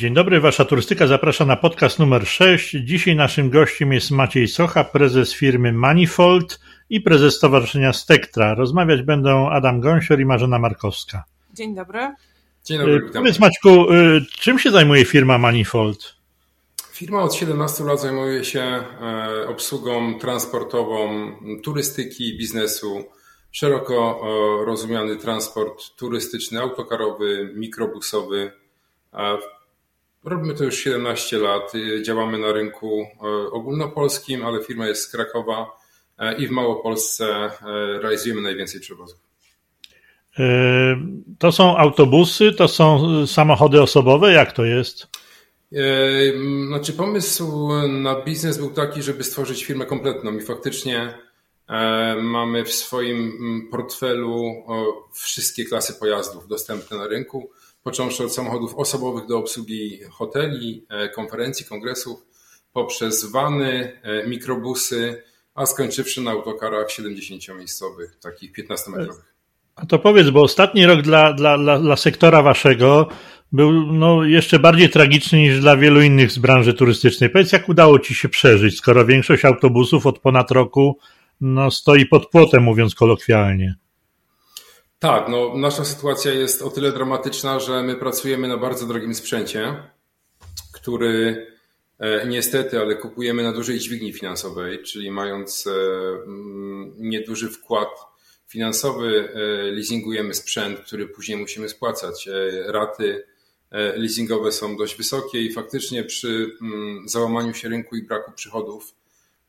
Dzień dobry, Wasza Turystyka zaprasza na podcast numer 6. Dzisiaj naszym gościem jest Maciej Socha, prezes firmy Manifold i prezes Stowarzyszenia Spektra. Rozmawiać będą Adam Gąsior i Marzena Markowska. Dzień dobry. Dzień dobry, witam. Powiedz Maćku, czym się zajmuje firma Manifold? Firma od 17 lat zajmuje się obsługą transportową turystyki, biznesu, szeroko rozumiany transport turystyczny, autokarowy, mikrobusowy. Robimy to już 17 lat. Działamy na rynku ogólnopolskim, ale firma jest z Krakowa i w Małopolsce realizujemy najwięcej przewozów. To są autobusy, to są samochody osobowe, jak to jest? Znaczy pomysł na biznes był taki, żeby stworzyć firmę kompletną i faktycznie mamy w swoim portfelu wszystkie klasy pojazdów dostępne na rynku, począwszy od samochodów osobowych do obsługi hoteli, konferencji, kongresów, poprzez wany, mikrobusy, a skończywszy na autokarach 70-miejscowych, takich 15-metrowych. A to powiedz, bo ostatni rok dla, dla, dla, dla sektora waszego był no, jeszcze bardziej tragiczny niż dla wielu innych z branży turystycznej. Powiedz, jak udało ci się przeżyć, skoro większość autobusów od ponad roku no, stoi pod płotem, mówiąc kolokwialnie. Tak, no, nasza sytuacja jest o tyle dramatyczna, że my pracujemy na bardzo drogim sprzęcie, który niestety, ale kupujemy na dużej dźwigni finansowej, czyli mając nieduży wkład finansowy, leasingujemy sprzęt, który później musimy spłacać. Raty leasingowe są dość wysokie i faktycznie przy załamaniu się rynku i braku przychodów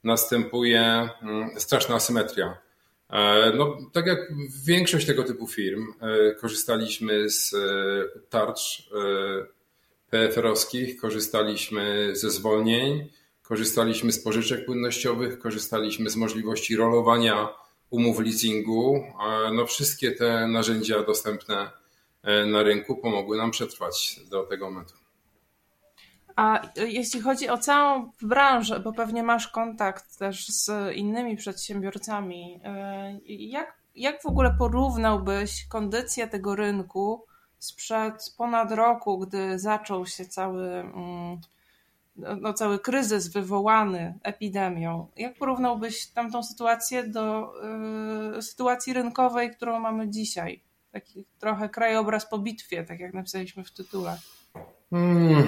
następuje straszna asymetria. No, tak jak większość tego typu firm, korzystaliśmy z tarcz PFR-owskich, korzystaliśmy ze zwolnień, korzystaliśmy z pożyczek płynnościowych, korzystaliśmy z możliwości rolowania umów leasingu. No, wszystkie te narzędzia dostępne na rynku pomogły nam przetrwać do tego momentu. A jeśli chodzi o całą branżę, bo pewnie masz kontakt też z innymi przedsiębiorcami, jak, jak w ogóle porównałbyś kondycję tego rynku sprzed ponad roku, gdy zaczął się cały, no, cały kryzys wywołany epidemią? Jak porównałbyś tamtą sytuację do y, sytuacji rynkowej, którą mamy dzisiaj? Taki trochę krajobraz po bitwie, tak jak napisaliśmy w tytule. Hmm,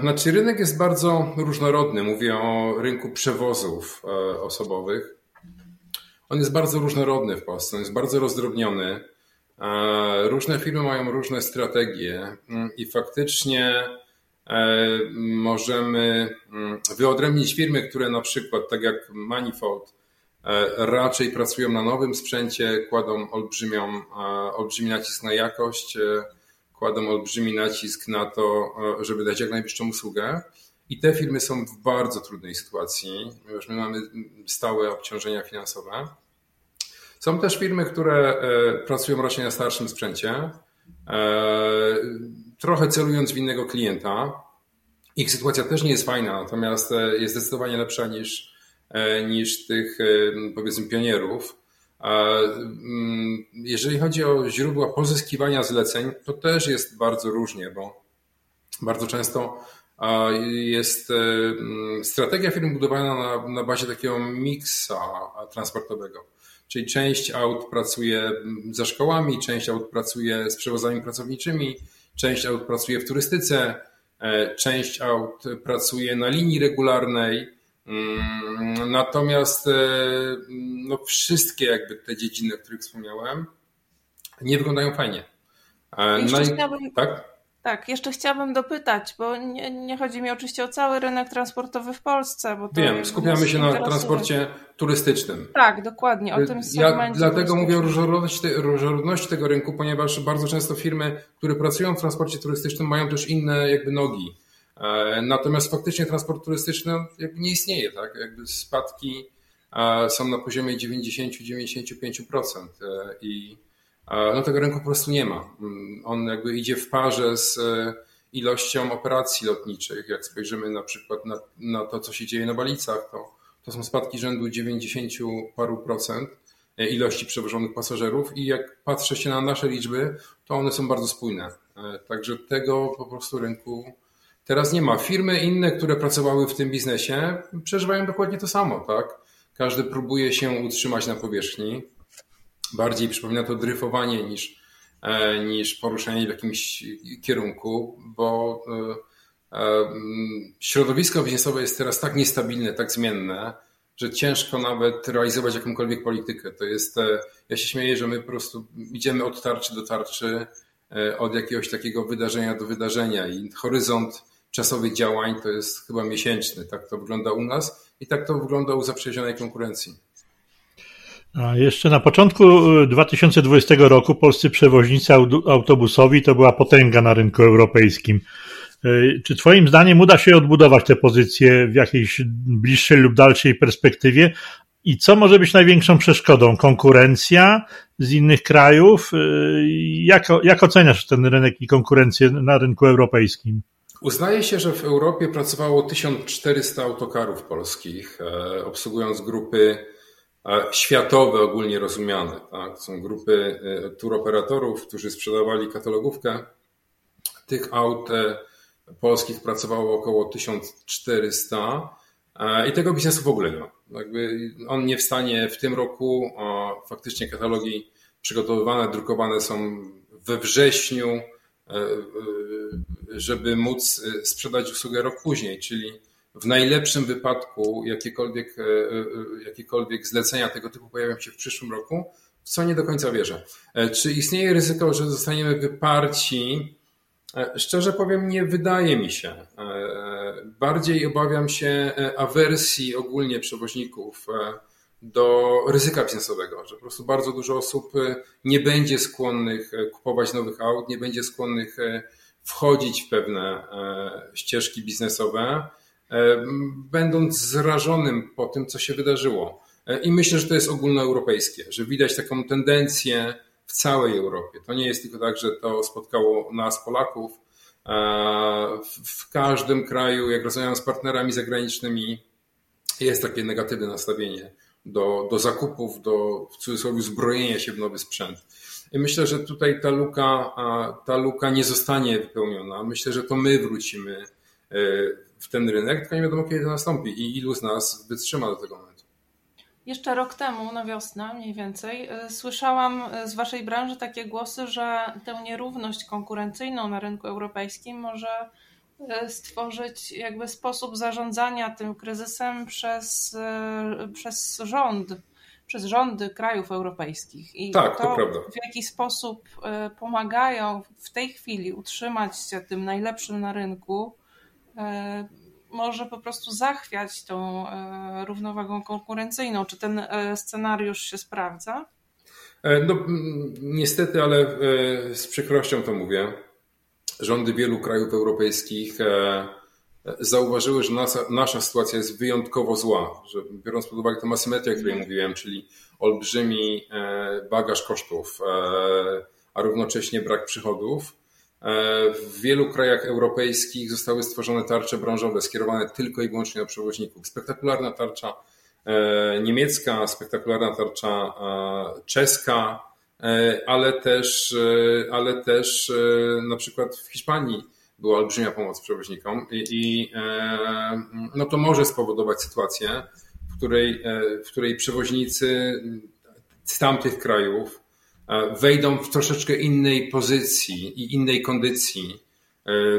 znaczy rynek jest bardzo różnorodny. Mówię o rynku przewozów osobowych. On jest bardzo różnorodny w Polsce, on jest bardzo rozdrobniony. Różne firmy mają różne strategie i faktycznie możemy wyodrębnić firmy, które na przykład, tak jak Manifold, raczej pracują na nowym sprzęcie, kładą olbrzymią, olbrzymi nacisk na jakość, kładą olbrzymi nacisk na to, żeby dać jak najwyższą usługę. I te firmy są w bardzo trudnej sytuacji, ponieważ my mamy stałe obciążenia finansowe. Są też firmy, które pracują raczej na starszym sprzęcie, trochę celując w innego klienta. Ich sytuacja też nie jest fajna, natomiast jest zdecydowanie lepsza niż, niż tych, powiedzmy, pionierów. Jeżeli chodzi o źródła pozyskiwania zleceń, to też jest bardzo różnie, bo bardzo często jest strategia firm budowana na, na bazie takiego miksa transportowego. Czyli część aut pracuje za szkołami, część aut pracuje z przewozami pracowniczymi, część aut pracuje w turystyce, część aut pracuje na linii regularnej. Natomiast no, wszystkie jakby te dziedziny, o których wspomniałem, nie wyglądają fajnie. No i, chciałabym... tak? Tak, jeszcze chciałabym dopytać, bo nie, nie, chodzi mi oczywiście o cały rynek transportowy w Polsce. Bo Wiem, skupiamy się na transporcie turystycznym. Tak, dokładnie, o tym segmencie. Ja dlatego mówię o różnorodności, różnorodności tego rynku, ponieważ bardzo często firmy, które pracują w transporcie turystycznym mają też inne jakby nogi. Natomiast faktycznie transport turystyczny jakby nie istnieje, tak? Jakby spadki są na poziomie 90-95% i no tego rynku po prostu nie ma. On jakby idzie w parze z ilością operacji lotniczych. Jak spojrzymy na przykład na, na to, co się dzieje na Balicach, to, to są spadki rzędu 90 paru procent ilości przewożonych pasażerów i jak patrzę się na nasze liczby, to one są bardzo spójne. Także tego po prostu rynku Teraz nie ma. Firmy inne, które pracowały w tym biznesie, przeżywają dokładnie to samo, tak? Każdy próbuje się utrzymać na powierzchni. Bardziej przypomina to dryfowanie niż, e, niż poruszanie w jakimś kierunku, bo e, e, środowisko biznesowe jest teraz tak niestabilne, tak zmienne, że ciężko nawet realizować jakąkolwiek politykę. To jest, ja się śmieję, że my po prostu idziemy od tarczy do tarczy, od jakiegoś takiego wydarzenia do wydarzenia i horyzont czasowych działań to jest chyba miesięczny. Tak to wygląda u nas i tak to wygląda u zaprzyjaźnionej konkurencji. A jeszcze na początku 2020 y, roku polscy przewoźnicy autobusowi to była potęga na rynku europejskim. Y, czy Twoim zdaniem uda się odbudować te pozycje w jakiejś bliższej lub dalszej perspektywie? I co może być największą przeszkodą? Konkurencja z innych krajów? Y, jak, jak oceniasz ten rynek i konkurencję na rynku europejskim? Uznaje się, że w Europie pracowało 1400 autokarów polskich, e, obsługując grupy e, światowe, ogólnie rozumiane. Tak? Są grupy e, turoperatorów, którzy sprzedawali katalogówkę. Tych aut polskich pracowało około 1400 i tego biznesu w ogóle nie ma. Jakby on nie wstanie w tym roku. Faktycznie katalogi przygotowywane, drukowane są we wrześniu żeby móc e, sprzedać usługę rok później, czyli w najlepszym wypadku jakiekolwiek, e, e, jakiekolwiek zlecenia tego typu pojawią się w przyszłym roku, w co nie do końca wierzę. Czy istnieje ryzyko, że zostaniemy wyparci? Szczerze powiem, nie wydaje mi się. Bardziej obawiam się awersji ogólnie przewoźników do ryzyka biznesowego, że po prostu bardzo dużo osób nie będzie skłonnych kupować nowych aut, nie będzie skłonnych wchodzić w pewne e, ścieżki biznesowe, e, będąc zrażonym po tym, co się wydarzyło. E, I myślę, że to jest ogólnoeuropejskie, że widać taką tendencję w całej Europie. To nie jest tylko tak, że to spotkało nas, Polaków. W każdym kraju, jak rozmawiam z partnerami zagranicznymi, jest takie negatywne nastawienie do, do zakupów, do w cudzysłowie zbrojenia się w nowy sprzęt. I myślę, że tutaj ta luka, ta luka nie zostanie wypełniona. Myślę, że to my wrócimy e, w ten rynek, tylko nie wiadomo kiedy to nastąpi i ilu z nas wytrzyma do tego momentu. Jeszcze rok temu, na wiosnę mniej więcej, e, słyszałam e, z Waszej branży takie głosy, że tę nierówność konkurencyjną na rynku europejskim może stworzyć jakby sposób zarządzania tym kryzysem przez, przez rząd przez rządy krajów europejskich. I tak, to, to prawda. w jaki sposób e, pomagają w tej chwili utrzymać się tym najlepszym na rynku, e, może po prostu zachwiać tą e, równowagą konkurencyjną. Czy ten scenariusz się sprawdza? No, niestety, ale z przykrością to mówię. Rządy wielu krajów europejskich zauważyły, że nasza, nasza sytuacja jest wyjątkowo zła, że biorąc pod uwagę tę asymetrię, o której mhm. mówiłem, czyli olbrzymi e, bagaż kosztów, e, a równocześnie brak przychodów, e, w wielu krajach europejskich zostały stworzone tarcze branżowe skierowane tylko i wyłącznie do przewoźników. Spektakularna tarcza niemiecka, spektakularna tarcza czeska, ale też, ale też na przykład w Hiszpanii była olbrzymia pomoc przewoźnikom i, i e, no to może spowodować sytuację, w której, e, w której przewoźnicy z tamtych krajów e, wejdą w troszeczkę innej pozycji i innej kondycji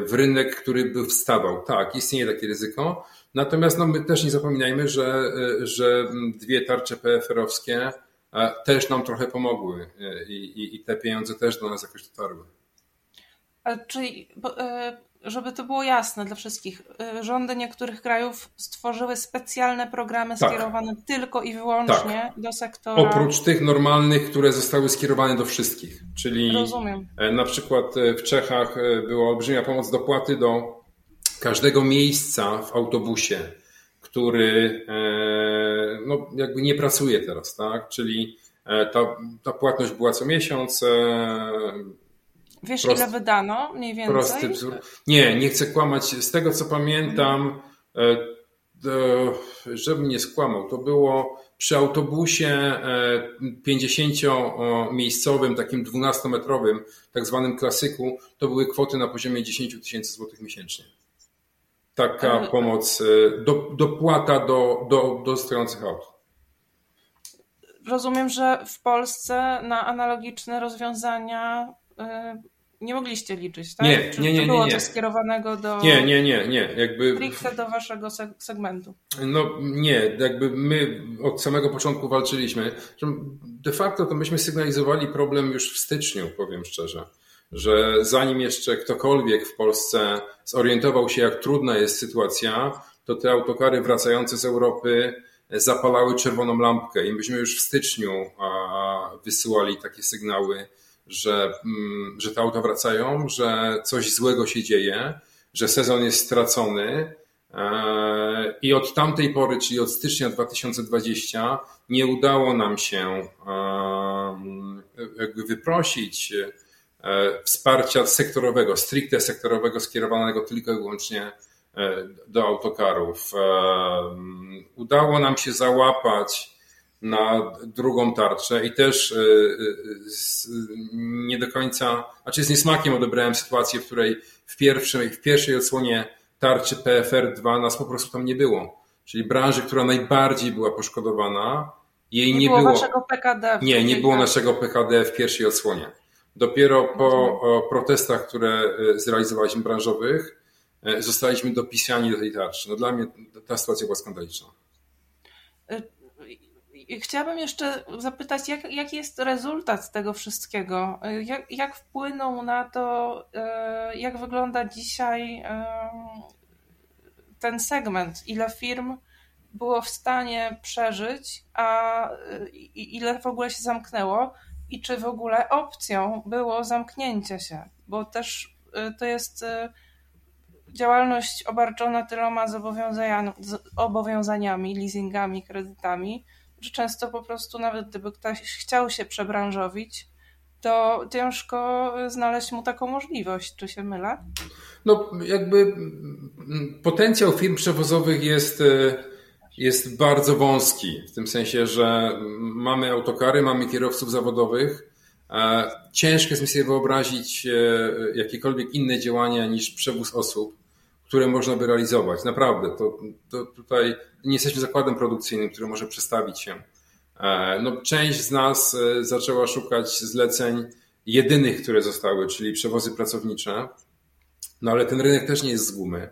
w rynek, który by wstawał. Tak, istnieje takie ryzyko. Natomiast no, my też nie zapominajmy, że, że dwie tarcze PFR-owskie też nam trochę pomogły i, i, i te pieniądze też do nas jakoś dotarły. Czyli, e, żeby to było jasne dla wszystkich, e, rządy niektórych krajów stworzyły specjalne programy tak. skierowane tylko i wyłącznie tak. do sektora. Oprócz tych normalnych, które zostały skierowane do wszystkich. Czyli Rozumiem. E, na przykład w Czechach była olbrzymia pomoc dopłaty do każdego miejsca w autobusie, który no, jakby nie pracuje teraz, tak? Czyli ta, ta płatność była co miesiąc Wiesz, Prost, ile wydano mniej więcej? Prosty wzór. Nie, nie chcę kłamać. Z tego, co pamiętam, e, żebym nie skłamał, to było przy autobusie 50-miejscowym, e, takim 12-metrowym, tak zwanym klasyku, to były kwoty na poziomie 10 tysięcy złotych miesięcznie. Taka pomoc, do, dopłata do, do, do stojących aut. Rozumiem, że w Polsce na analogiczne rozwiązania nie mogliście liczyć, tak? Nie, Czy nie, nie, nie. było nie. to skierowanego do. Nie, nie, nie, nie. Jakby. Stricte do waszego segmentu. No nie, jakby my od samego początku walczyliśmy. De facto to myśmy sygnalizowali problem już w styczniu, powiem szczerze. Że zanim jeszcze ktokolwiek w Polsce zorientował się, jak trudna jest sytuacja, to te autokary wracające z Europy zapalały czerwoną lampkę i myśmy już w styczniu wysyłali takie sygnały że, mm, że te auta wracają, że coś złego się dzieje, że sezon jest stracony. E, I od tamtej pory, czyli od stycznia 2020, nie udało nam się wyprosić wsparcia sektorowego, stricte sektorowego, skierowanego tylko i wyłącznie e, do autokarów. Udało nam się załapać na drugą tarczę i też e, e, nie do końca, znaczy z niesmakiem odebrałem sytuację, w której w pierwszej, w pierwszej odsłonie tarczy PFR2 nas po prostu tam nie było. Czyli branży, która najbardziej była poszkodowana, jej nie, nie było. naszego PKD. Nie, nie było naszego PKD w pierwszej odsłonie. Dopiero po protestach, które e, zrealizowaliśmy branżowych, zostaliśmy dopisani do tej tarczy. No dla mnie ta sytuacja była skandaliczna. Chciałabym jeszcze zapytać, jak, jaki jest rezultat tego wszystkiego? Jak, jak wpłynął na to, e, jak wygląda dzisiaj e, ten segment? Ile firm było w stanie przeżyć, a ile w ogóle się zamknęło? I czy w ogóle opcją było zamknięcie się? Bo też e, to jest działalność obarczona tyloma zobowiązaniami, leasingami, kredytami że często po prostu nawet gdyby ktoś chciał się przebranżowić, to ciężko znaleźć mu taką możliwość. Czy się mylę? No, jakby potencjał firm przewozowych jest, e, jest bardzo wąski, w tym sensie, że mamy autokary, mamy kierowców zawodowych. Ciężko jest mi sobie wyobrazić e, jakiekolwiek inne działania niż przewóz osób które można by realizować. Naprawdę, to, to tutaj nie jesteśmy zakładem produkcyjnym, który może przestawić się. E, no, część z nas e, zaczęła szukać zleceń jedynych, które zostały, czyli przewozy pracownicze, no ale ten rynek też nie jest z gumy.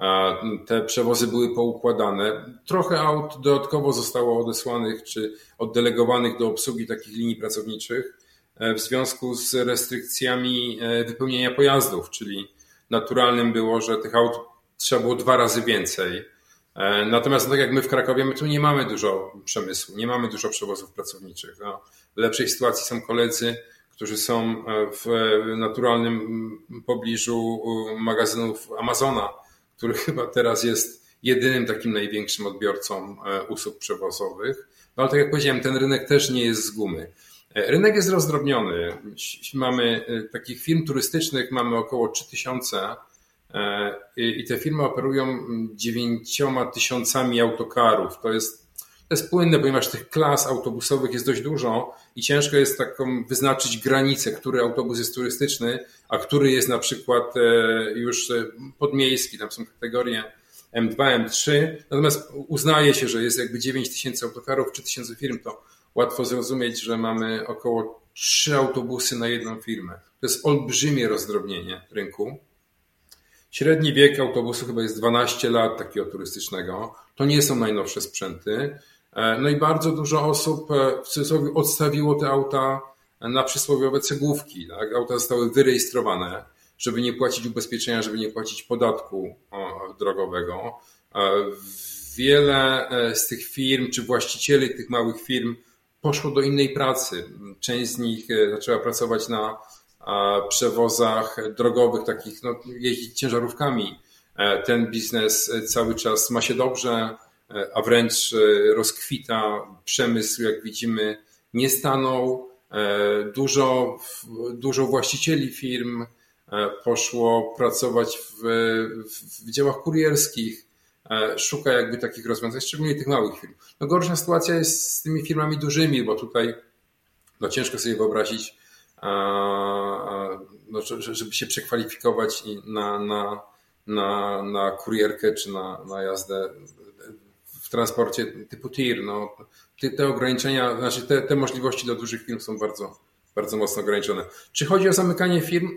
E, te przewozy były poukładane. Trochę aut dodatkowo zostało odesłanych czy oddelegowanych do obsługi takich linii pracowniczych w związku z restrykcjami wypełnienia pojazdów, czyli naturalnym było, że tych aut trzeba było dwa razy więcej. E, natomiast tak jak my w Krakowie, my tu nie mamy dużo przemysłu, nie mamy dużo przewozów pracowniczych. No, w lepszej sytuacji są koledzy, którzy są e, w naturalnym pobliżu magazynów Amazona, który chyba teraz jest jedynym takim największym odbiorcą e, usług przewozowych. No ale tak jak powiedziałem, ten rynek też nie jest z gumy. Rynek jest rozdrobniony. Mamy e, takich firm turystycznych, mamy około 3000 e, i te firmy operują 9 tysiącami autokarów. To jest, to jest płynne, ponieważ tych klas autobusowych jest dość dużo i ciężko jest taką wyznaczyć granicę, który autobus jest turystyczny, a który jest na przykład e, już podmiejski. Tam są kategorie M2, M3. Natomiast uznaje się, że jest jakby 9 tysięcy autokarów, 3000 firm, to łatwo zrozumieć, że mamy około trzy autobusy na jedną firmę. To jest olbrzymie rozdrobnienie rynku. Średni wiek autobusu chyba jest 12 lat takiego turystycznego. To nie są najnowsze sprzęty. E, no i bardzo dużo osób e, w cudzysłowie odstawiło te auta na przysłowiowe cegłówki. Tak? Auta zostały wyrejestrowane, żeby nie płacić ubezpieczenia, żeby nie płacić podatku drogowego. E, wiele z tych firm, czy właścicieli tych małych firm poszło do innej pracy. Część z nich zaczęła pracować na przewozach drogowych, takich, no, jeździć ciężarówkami. Ten biznes cały czas ma się dobrze, a wręcz rozkwita. Przemysł, jak widzimy, nie stanął. Dużo, dużo właścicieli firm poszło pracować w, w działach kurierskich, E, szuka jakby takich rozwiązań, szczególnie tych małych firm. No gorsza sytuacja jest z tymi firmami dużymi, bo tutaj no ciężko sobie wyobrazić, no, żeby się przekwalifikować na, na, na, na kurierkę czy na, na jazdę transporcie typu TIR. No, te, te ograniczenia, znaczy te, te możliwości dla dużych firm są bardzo, bardzo mocno ograniczone. Czy chodzi o zamykanie firm?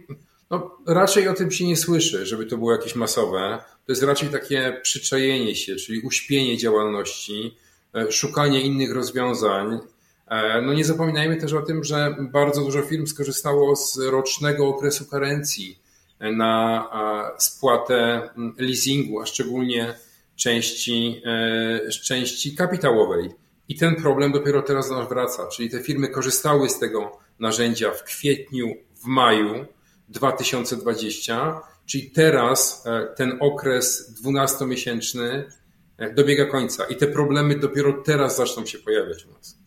No, raczej o tym się nie słyszy, żeby to było jakieś masowe. To jest raczej takie przyczajenie się, czyli uśpienie działalności, e, szukanie innych rozwiązań. E, no nie zapominajmy też o tym, że bardzo dużo firm skorzystało z rocznego okresu karencji na spłatę leasingu, a szczególnie części, e, części kapitałowej. I ten problem dopiero teraz do nas wraca, czyli te firmy korzystały z tego narzędzia w kwietniu, w maju 2020, czyli teraz e, ten okres 12-miesięczny e, dobiega końca i te problemy dopiero teraz zaczną się pojawiać u nas.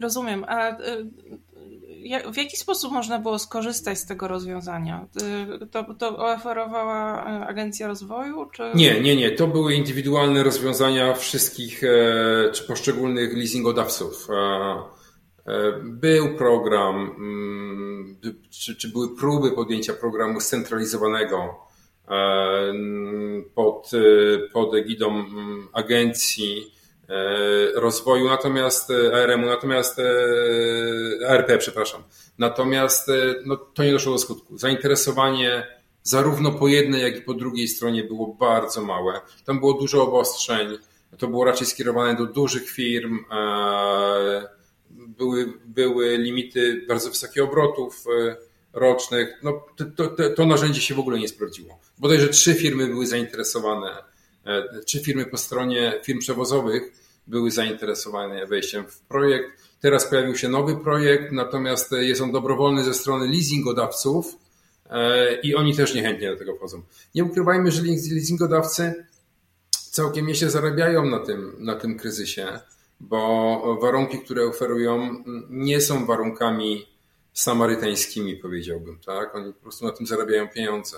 Rozumiem. A w jaki sposób można było skorzystać z tego rozwiązania? Y, to, to oferowała e, Agencja Rozwoju? Czy... Nie, nie, nie. To były indywidualne rozwiązania wszystkich e, czy poszczególnych leasingodawców. E, był program, mm, czy, czy były próby podjęcia programu scentralizowanego pod, pod egidą mm, agencji E, rozwoju, natomiast e, ARM-u, natomiast e, ARP, przepraszam. Natomiast no, to nie doszło do skutku. Zainteresowanie zarówno po jednej, jak i po drugiej stronie było bardzo małe. Tam było dużo obostrzeń. To było raczej skierowane do dużych firm. Były, były limity bardzo wysokich obrotów rocznych. No, to, to, to narzędzie się w ogóle nie sprawdziło. Bodajże trzy firmy były zainteresowane czy e, firmy po stronie firm przewozowych były zainteresowane wejściem w projekt. Teraz pojawił się nowy projekt, natomiast jest on dobrowolny ze strony leasingodawców e, i oni też niechętnie do tego wchodzą. Nie ukrywajmy, że leasingodawcy całkiem nieźle zarabiają na tym, na tym kryzysie, bo warunki, które oferują, nie są warunkami samarytańskimi, powiedziałbym. Tak? Oni po prostu na tym zarabiają pieniądze.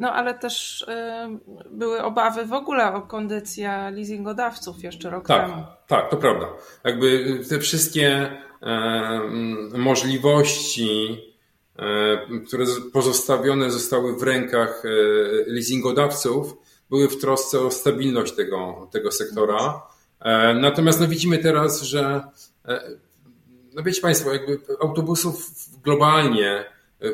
No ale też y, były obawy w ogóle o kondycję leasingodawców jeszcze rok tak, temu. Tak, to prawda. Jakby te wszystkie e, możliwości, e, które pozostawione zostały w rękach e, leasingodawców, były w trosce o stabilność tego, tego sektora. E, natomiast no, widzimy teraz, że no wiecie Państwo, jakby autobusów globalnie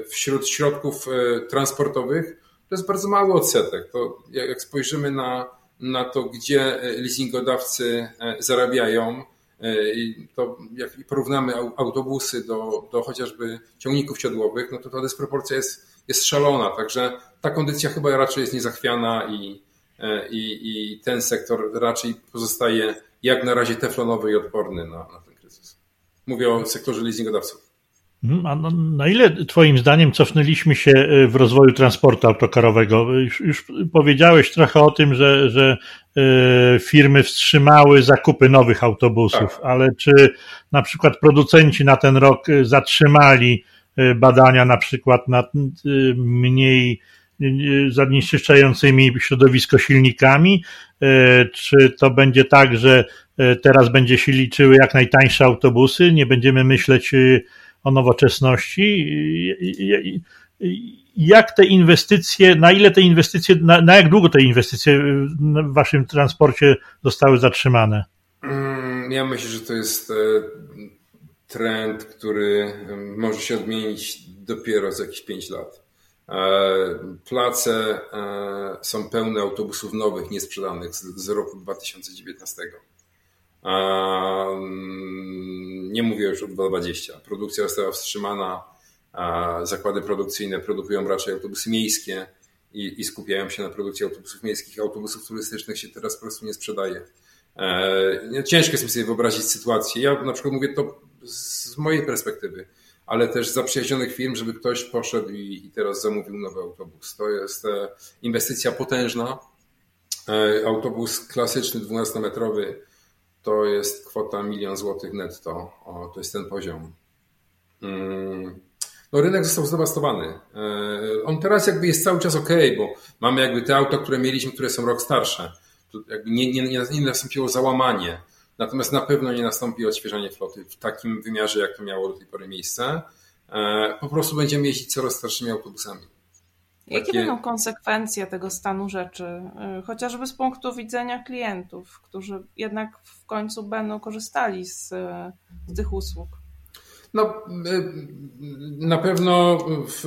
wśród środków transportowych to jest bardzo mały odsetek. To jak spojrzymy na, na to, gdzie e, leasingodawcy e, zarabiają, e, to jak porównamy autobusy do, do chociażby ciągników siodłowych, no to ta dysproporcja jest, jest szalona. Także ta kondycja chyba raczej jest niezachwiana i, i, i ten sektor raczej pozostaje jak na razie teflonowy i odporny na, na ten kryzys. Mówię o sektorze leasingodawców. Mhm, a na ile Twoim zdaniem cofnęliśmy się e, w rozwoju transportu autokarowego? Już, już powiedziałeś trochę o tym, że, że e, firmy wstrzymały zakupy nowych autobusów, tak. ale czy na przykład producenci na ten rok e, zatrzymali badania na przykład nad mniej zanieczyszczającymi środowisko silnikami? Czy to będzie tak, że teraz będzie się liczyły jak najtańsze autobusy? Nie będziemy myśleć o nowoczesności. Jak te inwestycje, na ile te inwestycje, na, na jak długo te inwestycje w waszym transporcie zostały zatrzymane? Mm, ja myślę, że to jest e, trend, który może się odmienić dopiero za jakieś 5 lat. E, place e, są pełne autobusów nowych, niesprzedanych z, z roku 2019. Nie mówię już o 2020. Produkcja została wstrzymana, zakłady produkcyjne produkują raczej autobusy miejskie i, i skupiają się na produkcji autobusów miejskich. Autobusów turystycznych się teraz po prostu nie sprzedaje. E, ciężko jest mi sobie wyobrazić sytuację. Ja na przykład mówię to z mojej perspektywy, ale też zaprzyjaźnionych firm, żeby ktoś poszedł i, i teraz zamówił nowy autobus. To jest e, inwestycja potężna. E, autobus klasyczny 12-metrowy to jest kwota milion złotych netto. O, to jest ten poziom. Mm. No, rynek został zdewastowany. E, on teraz jakby jest cały czas ok, bo mamy jakby te auta, które mieliśmy, które są rok starsze. Tu jakby nie, nie, nie, nastąpiło załamanie. Natomiast na pewno nie nastąpi odświeżanie floty w takim wymiarze, jak to miało do tej pory miejsce. E, po prostu będziemy jeździć coraz starszymi autobusami. Jakie takie... będą konsekwencje tego stanu rzeczy, y, chociażby z punktu widzenia klientów, którzy jednak w końcu będą korzystali z, z tych usług? No, y, na pewno w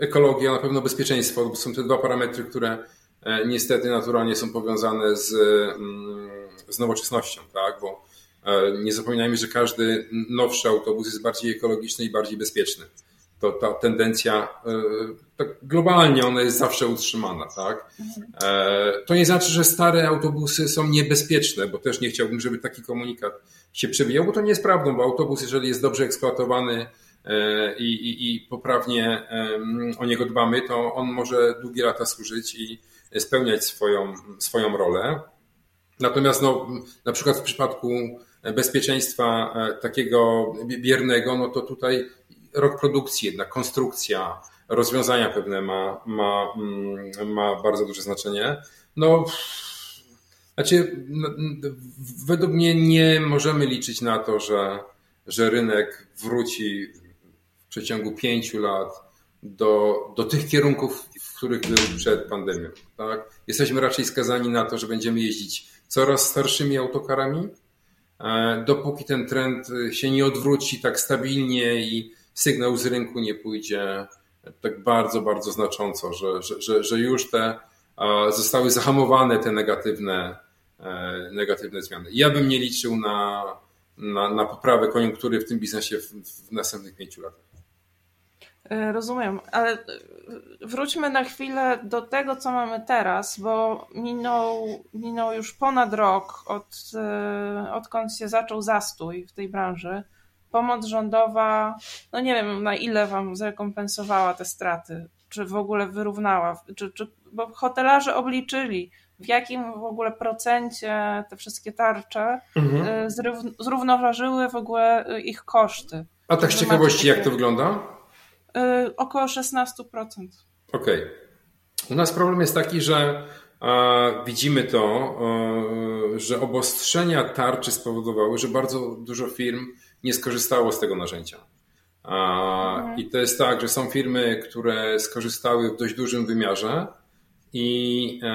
ekologia, na pewno bezpieczeństwo. Są te dwa parametry, które e, niestety naturalnie są powiązane z, mm, z nowoczesnością, tak? Bo e, nie zapominajmy, że każdy nowszy autobus jest bardziej ekologiczny i bardziej bezpieczny to ta tendencja e, tak globalnie ona jest zawsze utrzymana, tak? E, to nie znaczy, że stare autobusy są niebezpieczne, bo też nie chciałbym, żeby taki komunikat się przebijał, bo to nie jest prawdą, bo autobus, jeżeli jest dobrze eksploatowany e, i, i, i poprawnie o niego dbamy, to on może długie lata służyć i spełniać swoją, swoją rolę. Natomiast no, na przykład w przypadku bezpieczeństwa takiego biernego, no to tutaj rok produkcji, jednak konstrukcja, rozwiązania pewne ma, ma, mm, ma bardzo duże znaczenie. No, znaczy, no, według mnie nie możemy liczyć na to, że, że rynek wróci w przeciągu pięciu lat do, do tych kierunków, w których był przed pandemią. Tak? Jesteśmy raczej skazani na to, że będziemy jeździć coraz starszymi autokarami, e, dopóki ten trend się nie odwróci tak stabilnie i sygnał z rynku nie pójdzie tak bardzo, bardzo znacząco, że, że, że, że już te zostały zahamowane te negatywne, e, negatywne zmiany. Ja bym nie liczył na, na, na poprawę koniunktury w tym biznesie w, w następnych pięciu latach. E, rozumiem, ale e, wróćmy na chwilę do tego, co mamy teraz, bo minął, minął już ponad rok od, odkąd się zaczął zastój w tej branży pomoc rządowa, no nie wiem na ile wam zrekompensowała te straty, czy w ogóle wyrównała, czy, czy, bo hotelarze obliczyli, w jakim w ogóle procencie te wszystkie tarcze mhm. Y, zrównoważyły w ogóle y, ich koszty. A tak z ciekawości, jak to wygląda? Yy, około 16%. Okej. Okay. U nas problem jest taki, że widzimy to, że obostrzenia tarczy spowodowały, że bardzo dużo firm nie skorzystało z tego narzędzia. Mhm. I to jest tak, że są firmy, które skorzystały w dość dużym wymiarze i, e,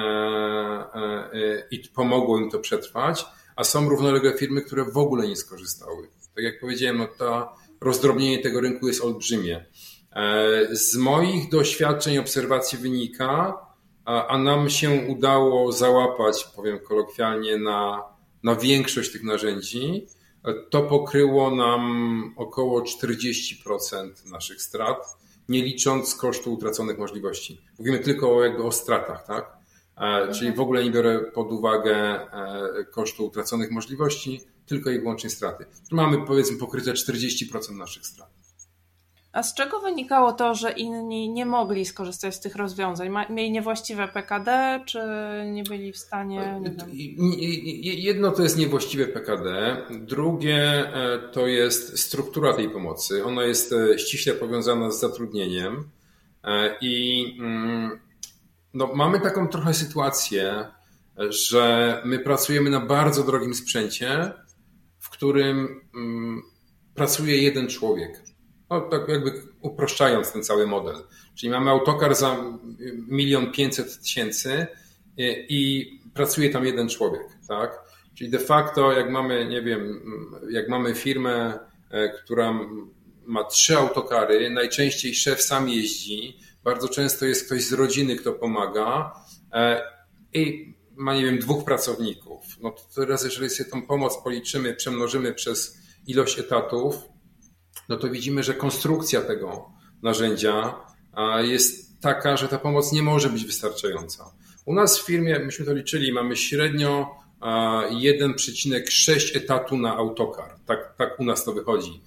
e, i pomogło im to przetrwać, a są równolegle firmy, które w ogóle nie skorzystały. Tak jak powiedziałem, no to rozdrobnienie tego rynku jest olbrzymie. Z moich doświadczeń, obserwacji wynika, a, a nam się udało załapać, powiem kolokwialnie, na, na większość tych narzędzi. To pokryło nam około 40% naszych strat, nie licząc kosztu utraconych możliwości. Mówimy tylko jakby o stratach, tak? E, czyli w ogóle nie biorę pod uwagę e, kosztu utraconych możliwości, tylko i wyłącznie straty. Mamy powiedzmy pokryte 40% naszych strat. A z czego wynikało to, że inni nie mogli skorzystać z tych rozwiązań? Mieli niewłaściwe PKD, czy nie byli w stanie. Jedno to jest niewłaściwe PKD, drugie e, to jest struktura tej pomocy. Ona jest e, ściśle powiązana z zatrudnieniem e, i mm, no, mamy taką trochę sytuację, że my pracujemy na bardzo drogim sprzęcie, w którym mm, pracuje jeden człowiek. No, tak jakby uproszczając ten cały model. Czyli mamy autokar za milion pięćset tysięcy i pracuje tam jeden człowiek, tak? Czyli de facto, jak mamy, nie wiem, jak mamy firmę, e, która ma trzy autokary, najczęściej szef sam jeździ, bardzo często jest ktoś z rodziny, kto pomaga e, i ma, nie wiem, dwóch pracowników. No to teraz, jeżeli sobie tą pomoc policzymy, przemnożymy przez ilość etatów, no to widzimy, że konstrukcja tego narzędzia jest taka, że ta pomoc nie może być wystarczająca. U nas w firmie, myśmy to liczyli, mamy średnio 1,6 etatu na autokar. Tak, tak u nas to wychodzi.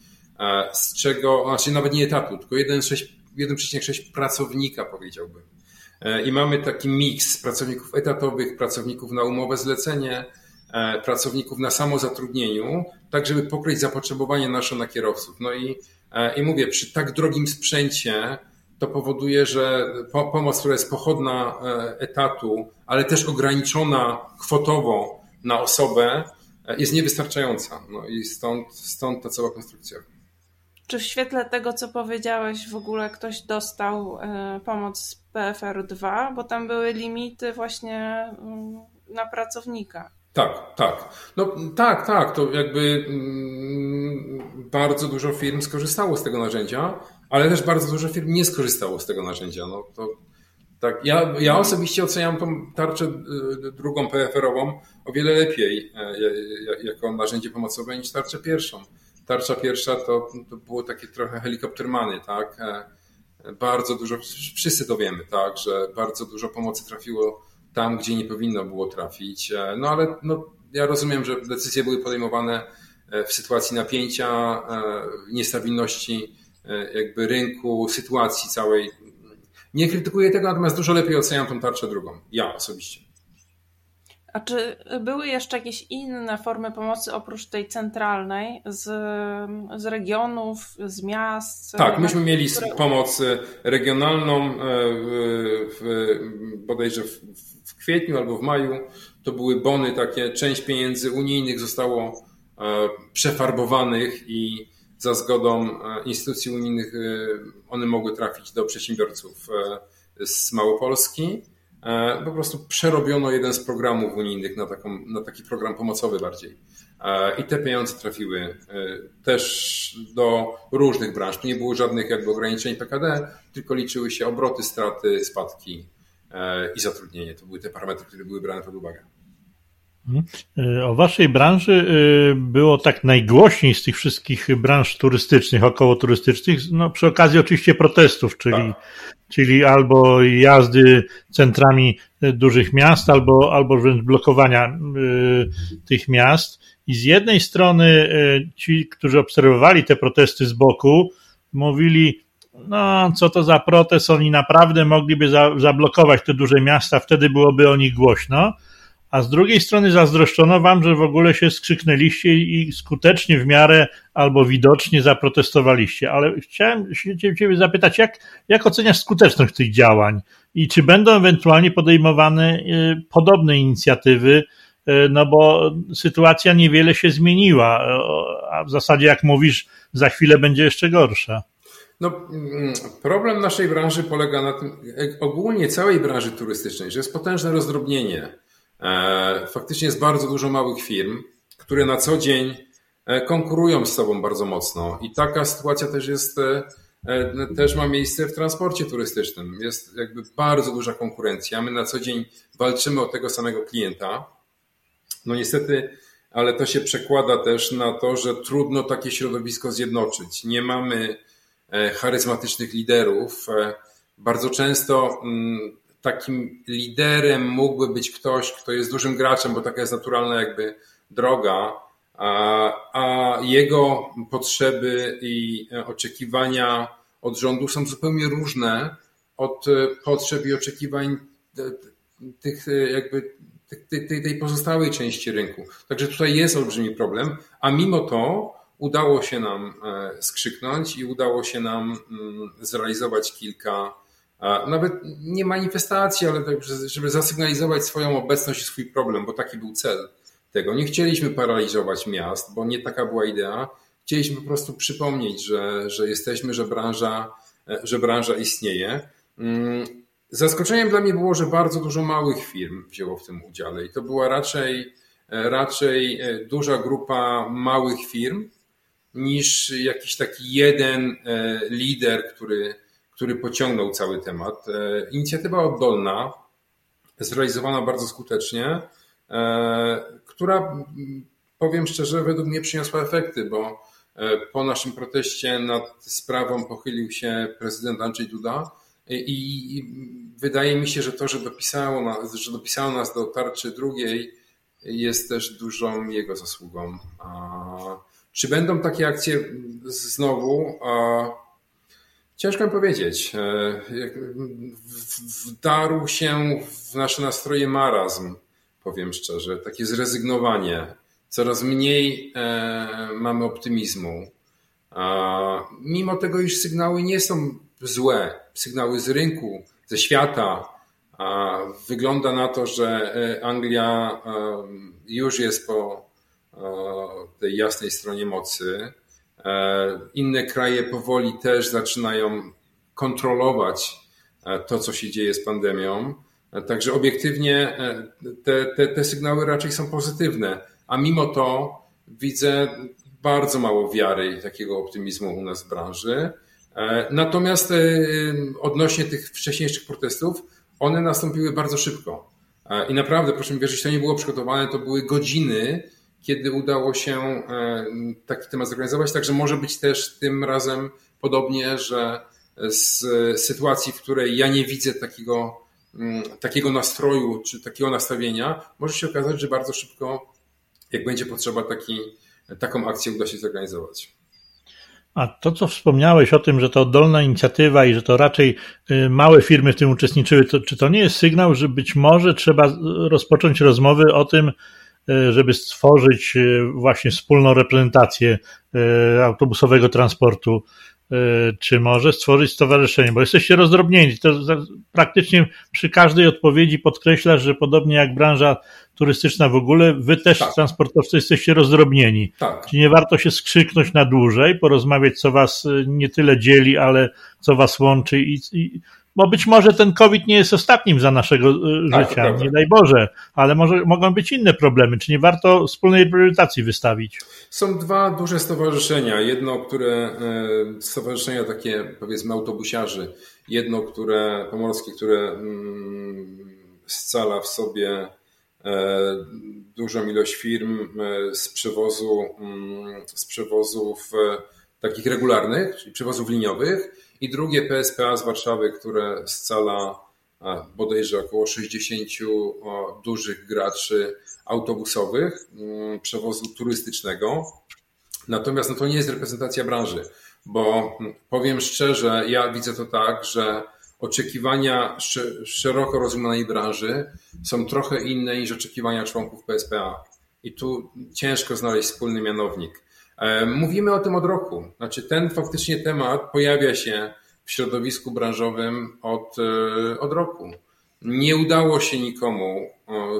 Z czego, znaczy nawet nie etatu, tylko 1,6 pracownika powiedziałbym. E, I mamy taki miks pracowników etatowych, pracowników na umowę zlecenie, pracowników na samozatrudnieniu, tak żeby pokryć zapotrzebowanie nasze na kierowców. No i, e, i mówię, przy tak drogim sprzęcie to powoduje, że pomoc, która jest pochodna e, etatu, ale też ograniczona kwotowo na osobę, jest niewystarczająca. No i stąd, stąd ta cała konstrukcja. czy w świetle tego, co powiedziałeś, w ogóle ktoś dostał e, pomoc z PFR-2, bo tam były limity właśnie mm, na pracownika. Tak, tak. No tak, tak. To jakby mm, bardzo dużo firm skorzystało z tego narzędzia, ale też bardzo dużo firm nie skorzystało z tego narzędzia. No to tak, ja, ja osobiście oceniam tą tarczę y, drugą PFR-ową o wiele lepiej e, jako narzędzie pomocowe niż tarczę pierwszą. Tarcza pierwsza to, to było takie trochę helikoptermany, tak? E, bardzo dużo, wszyscy to wiemy, tak, że bardzo dużo pomocy trafiło tam, gdzie nie powinno było trafić. E, no ale no, ja rozumiem, że decyzje były podejmowane w sytuacji napięcia, niestabilności jakby rynku, sytuacji całej nie krytykuję tego, natomiast dużo lepiej oceniam tą tarczę drugą. Ja osobiście. A czy były jeszcze jakieś inne formy pomocy oprócz tej centralnej z, z regionów, z miast? Tak, myśmy mieli które... pomoc regionalną e, w, bodajże w, w kwietniu albo w maju. To były bony takie, część pieniędzy unijnych zostało e, przefarbowanych i za zgodą e, instytucji unijnych e, one mogły trafić do przedsiębiorców z Małopolski. Po prostu przerobiono jeden z programów unijnych na, taką, na taki program pomocowy bardziej. I te pieniądze trafiły też do różnych branż. Tu nie było żadnych jakby ograniczeń PKD, tylko liczyły się obroty, straty, spadki i zatrudnienie. To były te parametry, które były brane pod uwagę. Mhm. E, o waszej branży e, było tak najgłośniej z tych wszystkich branż turystycznych, około turystycznych, no przy okazji oczywiście protestów, czyli, tak. czyli albo jazdy centrami dużych miast, albo, albo wręcz blokowania e, tych miast. I z jednej strony ci, którzy obserwowali te protesty z boku, mówili, no co to za protest, oni naprawdę mogliby zablokować te duże miasta, wtedy byłoby o nich głośno. A z drugiej strony zazdroszczono wam, że w ogóle się skrzyknęliście i skutecznie w miarę albo widocznie zaprotestowaliście. Ale chciałem się ciebie zapytać, jak, jak oceniasz skuteczność tych działań? I czy będą ewentualnie podejmowane y, podobne inicjatywy, y, no bo sytuacja niewiele się zmieniła, a w zasadzie jak mówisz, za chwilę będzie jeszcze gorsza. No, mm, problem naszej branży polega na tym, ogólnie całej branży turystycznej, że jest potężne rozdrobnienie E, faktycznie jest bardzo dużo małych firm, które na co dzień e, konkurują z sobą bardzo mocno i taka sytuacja też jest, e, też ma miejsce w transporcie turystycznym. Jest jakby bardzo duża konkurencja. My na co dzień walczymy o tego samego klienta. No niestety, ale to się przekłada też na to, że trudno takie środowisko zjednoczyć. Nie mamy charyzmatycznych liderów. Bardzo często mm, takim liderem mógłby być ktoś, kto jest dużym graczem, bo taka jest naturalna jakby droga, a, a jego potrzeby i oczekiwania od rządu są zupełnie różne od potrzeb i oczekiwań tych jakby tej, tej pozostałej części rynku. Także tutaj jest olbrzymi problem, a mimo to udało się nam e, skrzyknąć i udało się nam mm, zrealizować kilka nawet nie manifestacji, ale tak, żeby zasygnalizować swoją obecność i swój problem, bo taki był cel tego. Nie chcieliśmy paraliżować miast, bo nie taka była idea. Chcieliśmy po prostu przypomnieć, że, że jesteśmy, że branża, że branża istnieje. Mm, zaskoczeniem dla mnie było, że bardzo dużo małych firm wzięło w tym udziale i to była raczej, raczej duża grupa małych firm niż jakiś taki jeden e, lider, który, który pociągnął cały temat. E, inicjatywa oddolna, zrealizowana bardzo skutecznie, e, która, powiem szczerze, według mnie przyniosła efekty, bo po naszym proteście nad sprawą pochylił się prezydent Andrzej Duda i wydaje mi się, że to, że dopisało nas, że dopisało nas do tarczy drugiej, jest też dużą jego zasługą. Czy będą takie akcje znowu? Ciężko mi powiedzieć. E, wdarł się w nasze nastroje marazm, powiem szczerze, takie zrezygnowanie. Coraz mniej e, mamy optymizmu. Mimo tego, iż sygnały nie są złe, sygnały z rynku, ze świata, wygląda na to, że e, Anglia już jest po tej jasnej stronie mocy Inne kraje powoli też zaczynają kontrolować to, co się dzieje z pandemią. Także obiektywnie te, te, te sygnały raczej są pozytywne, a mimo to widzę bardzo mało wiary i takiego optymizmu u nas w branży. E, natomiast e, odnośnie tych wcześniejszych protestów, one nastąpiły bardzo szybko. E, I naprawdę, proszę mi wierzyć, to nie było przygotowane, to były godziny, kiedy udało się taki temat zorganizować. Także może być też tym razem podobnie, że z sytuacji, w której ja nie widzę takiego, mm, takiego nastroju czy takiego nastawienia, może się okazać, że bardzo szybko, jak będzie potrzeba, taki, taką akcję uda się zorganizować. A to, co wspomniałeś o tym, że to oddolna inicjatywa i że to raczej y, małe firmy w tym uczestniczyły, to, czy to nie jest sygnał, że być może trzeba rozpocząć rozmowy o tym, żeby stworzyć y, właśnie wspólną reprezentację autobusowego transportu czy może stworzyć stowarzyszenie, bo jesteście rozdrobnieni. To praktycznie przy każdej odpowiedzi podkreślasz, że podobnie jak branża turystyczna w ogóle, wy też tak. transportowcy jesteście rozdrobnieni. Tak. Czy nie warto się skrzyknąć na dłużej, porozmawiać, co was nie tyle dzieli, ale co was łączy i, i bo być może ten COVID nie jest ostatnim za naszego y, tak, życia, nie daj Boże, ale może mogą być inne problemy. Czy nie warto wspólnej priorytacji wystawić? Są dwa duże stowarzyszenia. Jedno, które e, stowarzyszenia takie powiedzmy autobusiarzy, jedno, które pomorskie, które mm, scala w sobie e, dużą ilość firm e, z przewozu, mm, z przewozów takich regularnych, czyli przewozów liniowych i drugie PSPA z Warszawy, które scala bodajże około 60 dużych graczy autobusowych, mm, przewozu turystycznego. Natomiast no to nie jest reprezentacja branży, bo mm, powiem szczerze, ja widzę to tak, że oczekiwania szeroko rozumianej branży są trochę inne niż oczekiwania członków PSPA. I tu ciężko znaleźć wspólny mianownik. E, mówimy o tym od roku. Znaczy, ten faktycznie temat pojawia się w środowisku branżowym od, e, od roku. Nie udało się nikomu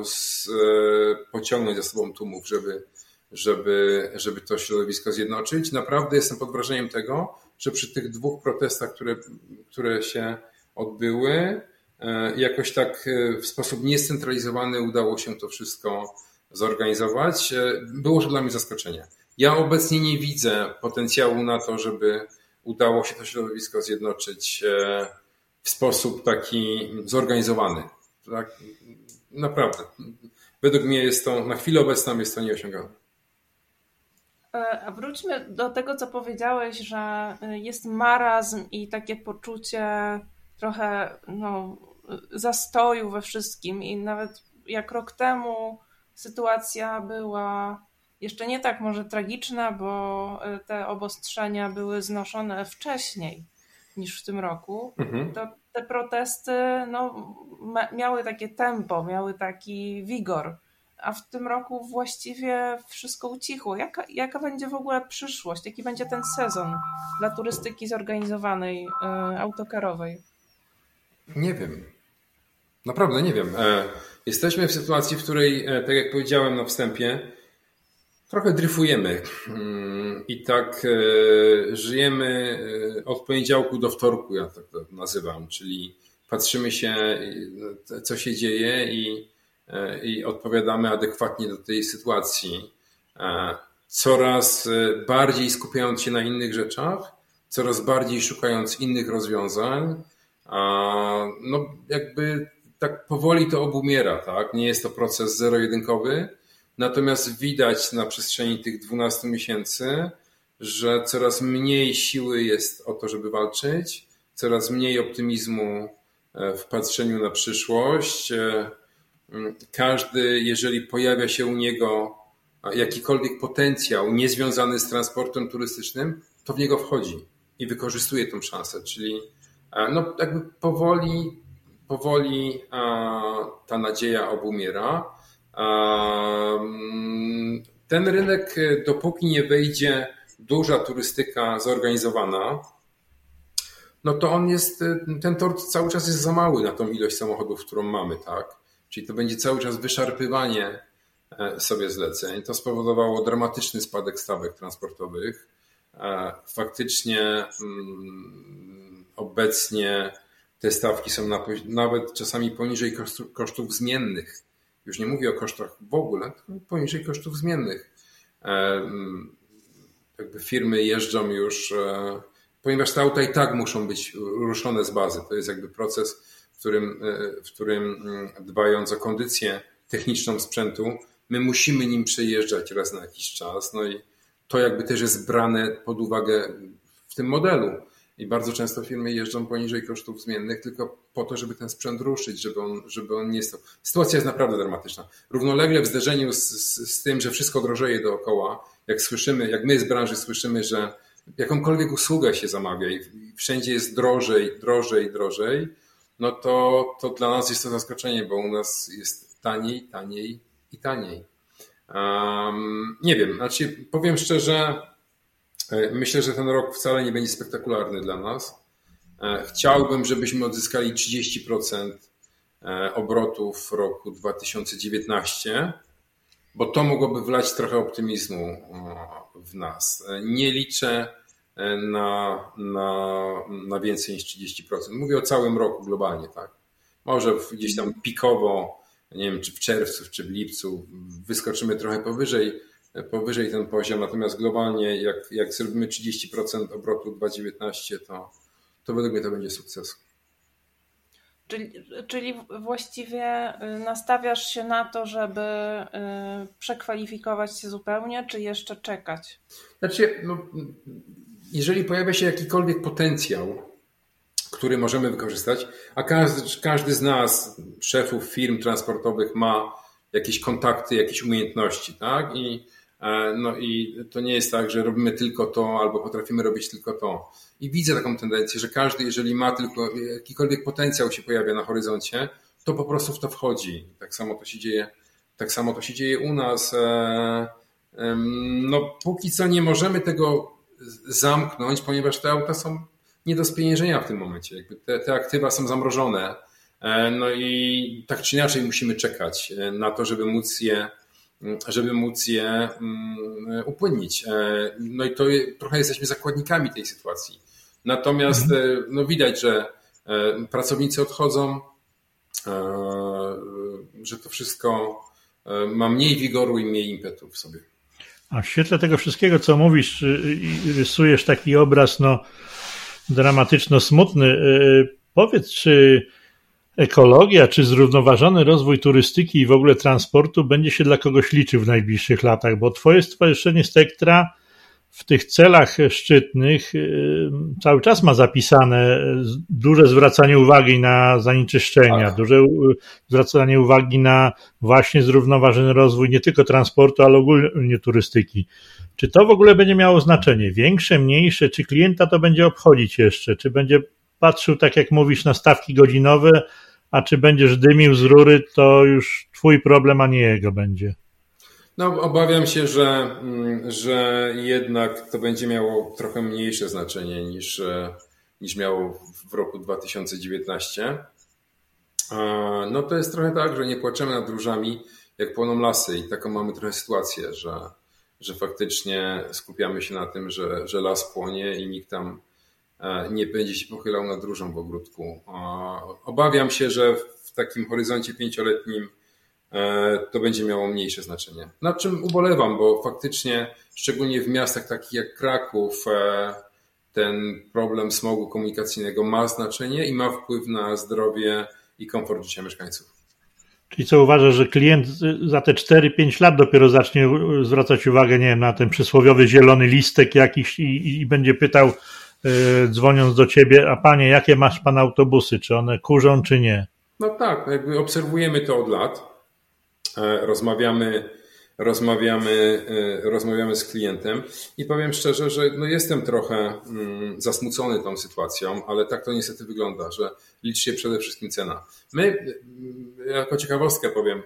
z, e, pociągnąć za sobą tłumów, żeby, żeby, żeby to środowisko zjednoczyć. Naprawdę jestem pod wrażeniem tego, że przy tych dwóch protestach, które, które się odbyły, jakoś tak w sposób niescentralizowany udało się to wszystko zorganizować. Było to dla mnie zaskoczenie. Ja obecnie nie widzę potencjału na to, żeby udało się to środowisko zjednoczyć e, w sposób taki zorganizowany. Tak? Naprawdę. Według mnie jest to, na chwilę obecną jest to nieosiągalne. E, a wróćmy do tego, co powiedziałeś, że jest marazm i takie poczucie trochę no, zastoju we wszystkim. I nawet jak rok temu sytuacja była jeszcze nie tak może tragiczna, bo e, te obostrzenia były znoszone wcześniej niż w tym roku, mhm. to te protesty no, miały takie tempo, miały taki wigor, a w tym roku właściwie wszystko ucichło. Jaka, jaka będzie w ogóle przyszłość? Jaki będzie ten sezon dla turystyki zorganizowanej, y, autokarowej? Nie wiem. Naprawdę nie wiem. E, jesteśmy w sytuacji, w której, tak jak powiedziałem na wstępie, Trochę dryfujemy mm, i tak e, żyjemy e, od poniedziałku do wtorku, ja tak to nazywam, czyli patrzymy się, e, co się dzieje i, i odpowiadamy adekwatnie do tej sytuacji. Coraz bardziej skupiając się na innych rzeczach, coraz bardziej szukając innych rozwiązań. No, jakby tak powoli to obumiera, tak? Nie jest to proces zero-jedynkowy Natomiast widać na przestrzeni tych 12 miesięcy, że coraz mniej siły jest o to, żeby walczyć, coraz mniej optymizmu e, w patrzeniu na przyszłość. E, każdy, jeżeli pojawia się u niego jakikolwiek potencjał niezwiązany z transportem turystycznym, to w niego wchodzi i wykorzystuje tą szansę. Czyli e, no, jakby powoli, powoli ta nadzieja obumiera. Ten rynek, dopóki nie wejdzie duża turystyka zorganizowana, no to on jest, ten tort cały czas jest za mały na tą ilość samochodów, którą mamy, tak? Czyli to będzie cały czas wyszarpywanie e, sobie zleceń. To spowodowało dramatyczny spadek stawek transportowych. faktycznie mm, obecnie te stawki są nawet czasami poniżej kosztów zmiennych. Już nie mówię o kosztach w ogóle, poniżej kosztów zmiennych. Mm, jakby firmy jeżdżą już, e, ponieważ te auta i tak muszą być ruszone z bazy. To jest jakby proces, w którym, e, w którym mm, dbając o kondycję techniczną sprzętu, my musimy nim przejeżdżać raz na jakiś czas. No i to jakby też jest brane pod uwagę w tym modelu. I bardzo często firmy jeżdżą poniżej kosztów zmiennych tylko po to, żeby ten sprzęt ruszyć, żeby on, żeby on nie stał. Sytuacja jest naprawdę dramatyczna. Równolegle w zderzeniu z, z, z tym, że wszystko drożeje dookoła, jak słyszymy, jak my z branży słyszymy, że jakąkolwiek usługę się zamawia i wszędzie jest drożej, drożej, drożej, no to, to dla nas jest to zaskoczenie, bo u nas jest taniej, taniej i taniej. Um, nie wiem, znaczy powiem szczerze, e, myślę, że ten rok wcale nie będzie spektakularny dla nas. E, chciałbym, żebyśmy odzyskali 30% e, obrotów w roku 2019 bo to mogłoby wlać trochę optymizmu w nas. Nie liczę e, na, na, na więcej niż 30%. Mówię o całym roku globalnie, tak. Może gdzieś tam pikowo, nie wiem, czy w czerwcu, czy w lipcu wyskoczymy trochę powyżej, powyżej ten poziom, natomiast globalnie jak, jak zrobimy 30% obrotu 2019, to, to według mnie to będzie sukces. Czyli, czyli właściwie y, nastawiasz się na to, żeby y, przekwalifikować się zupełnie, czy jeszcze czekać? Znaczy, no, jeżeli pojawia się jakikolwiek potencjał, który możemy wykorzystać, a każdy, każdy z nas, szefów firm transportowych, ma jakieś kontakty, jakieś umiejętności, tak? I no i to nie jest tak, że robimy tylko to albo potrafimy robić tylko to. I widzę taką tendencję, że każdy, jeżeli ma tylko jakikolwiek potencjał się pojawia na horyzoncie, to po prostu w to wchodzi. Tak samo to się dzieje, tak samo to się dzieje u nas. E, no póki co nie możemy tego zamknąć, ponieważ te auta są nie do spieniężenia w tym momencie. Jakby te, te aktywa są zamrożone. E, no i tak czy inaczej musimy czekać na to, żeby móc je żeby móc je mm, upłynnić. E, no i to trochę jesteśmy zakładnikami tej sytuacji. Natomiast mhm. E, no widać, że e, pracownicy odchodzą, że to wszystko ma mniej wigoru i mniej impetu w sobie. A w świetle tego wszystkiego, co mówisz, rysujesz taki obraz no, dramatyczno-smutny. Powiedz, czy ekologia czy zrównoważony rozwój turystyki i w ogóle transportu będzie się dla kogoś liczył w najbliższych latach, bo Twoje Stowarzyszenie Spektra w tych celach szczytnych y, cały czas ma zapisane duże zwracanie uwagi na zanieczyszczenia, tak. duże zwracanie uwagi na właśnie zrównoważony rozwój nie tylko transportu, ale ogólnie turystyki. Czy to w ogóle będzie miało znaczenie? Większe, mniejsze? Czy klienta to będzie obchodzić jeszcze? Czy będzie patrzył, tak jak mówisz, na stawki godzinowe, a czy będziesz dymił z rury, to już twój problem, a nie jego będzie. No, obawiam się, że, mm, że jednak to będzie miało trochę mniejsze znaczenie niż, e, niż miało w roku 2019. No to jest trochę tak, że nie płaczemy nad różami, jak płoną lasy i taką mamy trochę sytuację, że, że faktycznie skupiamy się na tym, że, że las płonie i nikt tam nie będzie się pochylał nad różą w ogródku. Obawiam się, że w takim horyzoncie pięcioletnim e, to będzie miało mniejsze znaczenie. Nad czym ubolewam, bo faktycznie, szczególnie w miastach takich jak Kraków, e, ten problem smogu komunikacyjnego ma znaczenie i ma wpływ na zdrowie i komfort życia mieszkańców. Czyli co uważasz, że klient za te 4-5 lat dopiero zacznie zwracać uwagę, nie wiem, na ten przysłowiowy zielony listek jakiś i, i będzie pytał, dzwoniąc do ciebie, a panie, jakie masz pan autobusy? Czy one kurzą, czy nie? No tak, jakby obserwujemy to od lat. E, rozmawiamy, rozmawiamy, e, rozmawiamy z klientem i powiem szczerze, że no jestem trochę mm, zasmucony tą sytuacją, ale tak to niestety wygląda, że liczy się przede wszystkim cena. My, mm, jako ciekawostkę powiem,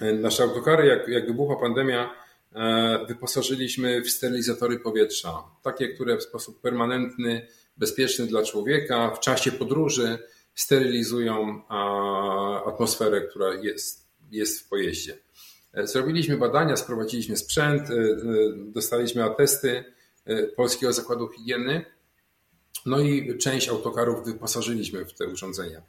e, nasze autokary, jak, jak wybuchła pandemia, wyposażyliśmy w sterylizatory powietrza, takie, które w sposób permanentny, bezpieczny dla człowieka w czasie podróży sterylizują atmosferę, która jest, jest w pojeździe. E, zrobiliśmy badania, sprowadziliśmy sprzęt, e, dostaliśmy atesty Polskiego Zakładu Higieny. No i część autokarów wyposażyliśmy w te urządzenia.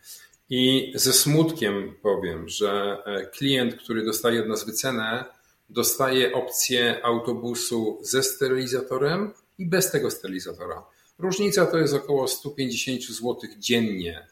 I ze smutkiem powiem, że klient, który dostaje od nas wycenę, dostaje opcję autobusu ze sterylizatorem i bez tego sterylizatora. Różnica to jest około 150 zł dziennie.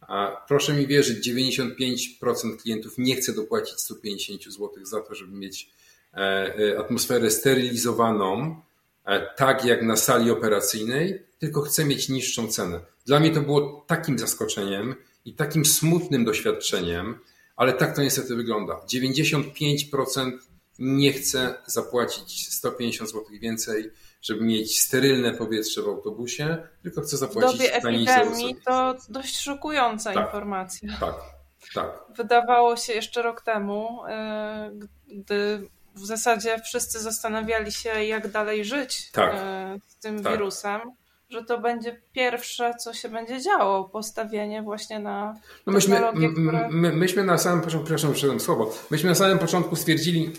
A proszę mi wierzyć, 95% klientów nie chce dopłacić 150 zł za to, żeby mieć e, e, atmosferę sterylizowaną, e, tak jak na sali operacyjnej, tylko chce mieć niższą cenę. Dla mnie to było takim zaskoczeniem i takim smutnym doświadczeniem, ale tak to niestety wygląda. 95% nie chce zapłacić 150 zł więcej, żeby mieć sterylne powietrze w autobusie, tylko chce zapłacić W dobie epidemii to dość szokująca tak, informacja. Tak, tak. Wydawało się jeszcze rok temu, e, gdy w zasadzie wszyscy zastanawiali się, jak dalej żyć tak, e, z tym tak. wirusem, że to będzie pierwsze, co się będzie działo, postawienie właśnie na no myśmy, które... my, myśmy na samym początku, przepraszam, słowo, myśmy na samym początku stwierdzili,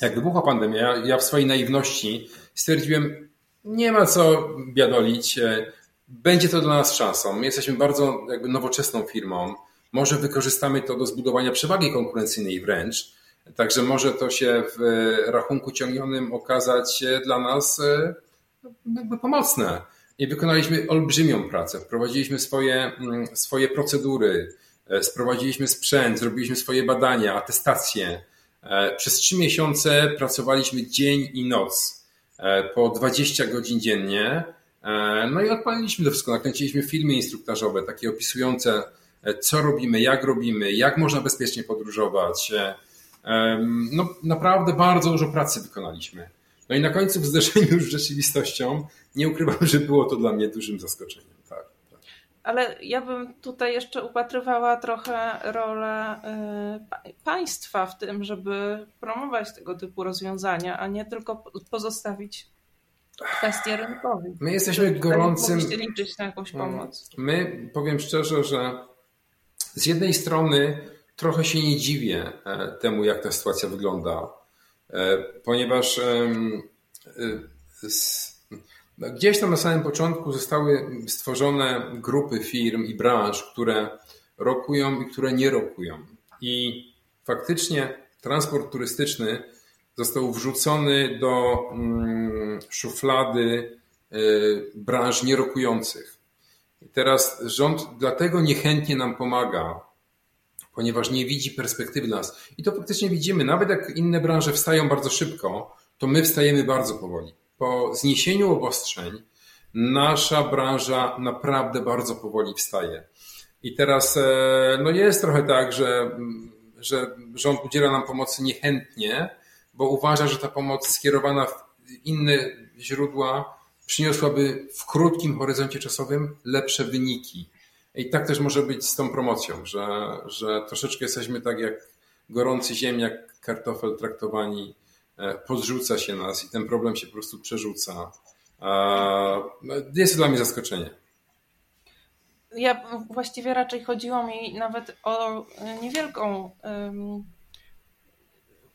jak wybuchła pandemia, ja w swojej naiwności stwierdziłem, nie ma co biadolić, e, będzie to dla nas szansą. My jesteśmy bardzo jakby nowoczesną firmą, może wykorzystamy to do zbudowania przewagi konkurencyjnej wręcz, także może to się w rachunku ciągnionym okazać dla nas e, jakby pomocne. I wykonaliśmy olbrzymią pracę. Wprowadziliśmy swoje, mm, swoje procedury, e, sprowadziliśmy sprzęt, zrobiliśmy swoje badania, atestacje. E, przez trzy miesiące pracowaliśmy dzień i noc, e, po 20 godzin dziennie. E, no i odpaliliśmy to wszystko, nakręciliśmy filmy instruktażowe, takie opisujące, co robimy, jak robimy, jak można bezpiecznie podróżować. No naprawdę bardzo dużo pracy wykonaliśmy. No i na końcu w zderzeniu z rzeczywistością nie ukrywam, że było to dla mnie dużym zaskoczeniem. Ale ja bym tutaj jeszcze upatrywała trochę rolę y, państwa w tym, żeby promować tego typu rozwiązania, a nie tylko pozostawić kwestie rynkowe. My jesteśmy gorącym. Nie liczyć na jakąś mm. pomoc. My powiem szczerze, że z jednej strony trochę się nie dziwię e, temu, jak ta sytuacja wygląda, e, ponieważ Gdzieś tam na samym początku zostały stworzone grupy firm i branż, które rokują i które nie rokują. I faktycznie transport turystyczny został wrzucony do mm, szuflady y, branż nierokujących. I teraz rząd dlatego niechętnie nam pomaga, ponieważ nie widzi perspektywy nas. I to faktycznie widzimy, nawet jak inne branże wstają bardzo szybko, to my wstajemy bardzo powoli po zniesieniu obostrzeń nasza branża naprawdę bardzo powoli wstaje. I teraz e, no jest trochę tak, że, że rząd udziela nam pomocy niechętnie, bo uważa, że ta pomoc skierowana w inne źródła przyniosłaby w krótkim horyzoncie czasowym lepsze wyniki. I tak też może być z tą promocją, że, że troszeczkę jesteśmy tak jak gorący ziemniak, kartofel traktowani podrzuca się nas i ten problem się po prostu przerzuca. No, jest to dla mnie zaskoczenie. Ja właściwie raczej chodziło mi nawet o niewielką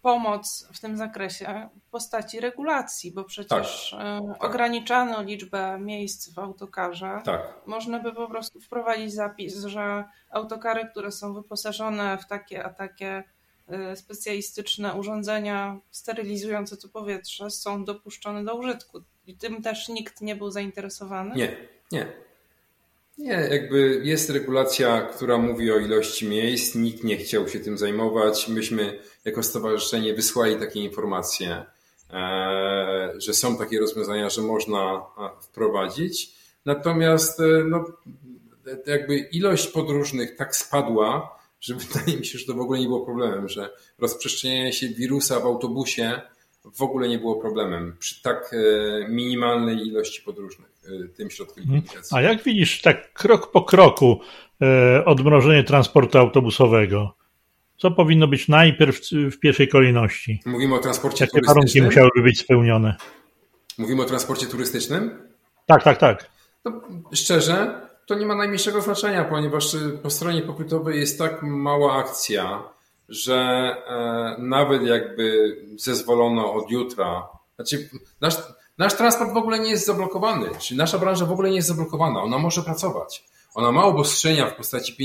pomoc w tym zakresie w postaci regulacji, bo przecież tak, e, tak. ograniczano liczbę miejsc w autokarze. Tak. Można by po prostu wprowadzić zapis, że autokary, które są wyposażone w takie a takie specjalistyczne urządzenia sterylizujące to powietrze są dopuszczone do użytku. I tym też nikt nie był zainteresowany? Nie, nie. Nie, jakby jest regulacja, która mówi o ilości miejsc, nikt nie chciał się tym zajmować. Myśmy jako stowarzyszenie wysłali takie informacje, e, że są takie rozwiązania, że można wprowadzić. Natomiast e, no, jakby ilość podróżnych tak spadła, że wydaje mi się, że to w ogóle nie było problemem, że rozprzestrzenianie się wirusa w autobusie w ogóle nie było problemem przy tak e, minimalnej ilości podróżnych e, tym środkiem mhm. komunikacji. A jak widzisz, tak krok po kroku e, odmrożenie transportu autobusowego? Co powinno być najpierw w pierwszej kolejności? Mówimy o transporcie Jakie turystycznym. warunki musiałyby być spełnione? Mówimy o transporcie turystycznym? Tak, tak, tak. No, szczerze, to nie ma najmniejszego znaczenia, ponieważ po stronie popytowej jest tak mała akcja, że e, nawet jakby zezwolono od jutra, znaczy nasz, Nasz transport w ogóle nie jest zablokowany, czyli nasza branża w ogóle nie jest zablokowana, ona może pracować. Ona ma obostrzenia w postaci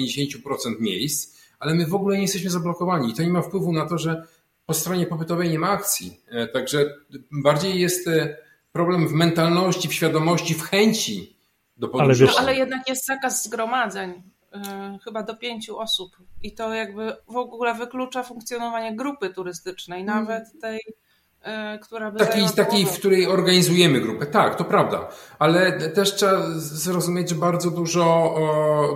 50% miejsc, ale my w ogóle nie jesteśmy zablokowani i to nie ma wpływu na to, że po stronie popytowej nie ma akcji. E, także bardziej jest e, problem w mentalności, w świadomości, w chęci do podróży. Ale, ale jednak jest zakaz zgromadzeń, yy, chyba do pięciu osób i to jakby w ogóle wyklucza funkcjonowanie grupy turystycznej, mm. nawet tej która by takiej, takiej, w której organizujemy grupę. Tak, to prawda. Ale też trzeba zrozumieć, że bardzo dużo,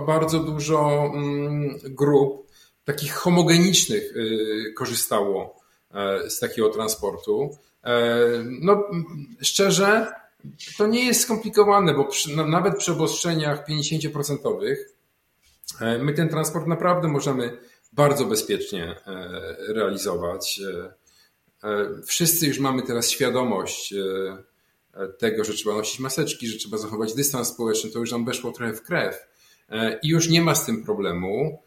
bardzo dużo mm, grup takich homogenicznych y, korzystało e, z takiego transportu. E, no, szczerze, to nie jest skomplikowane, bo przy, nawet przy obostrzeniach 50% e, my ten transport naprawdę możemy bardzo bezpiecznie realizować. Wszyscy już mamy teraz świadomość tego, że trzeba nosić maseczki, że trzeba zachować dystans społeczny, to już nam weszło trochę w krew i już nie ma z tym problemu.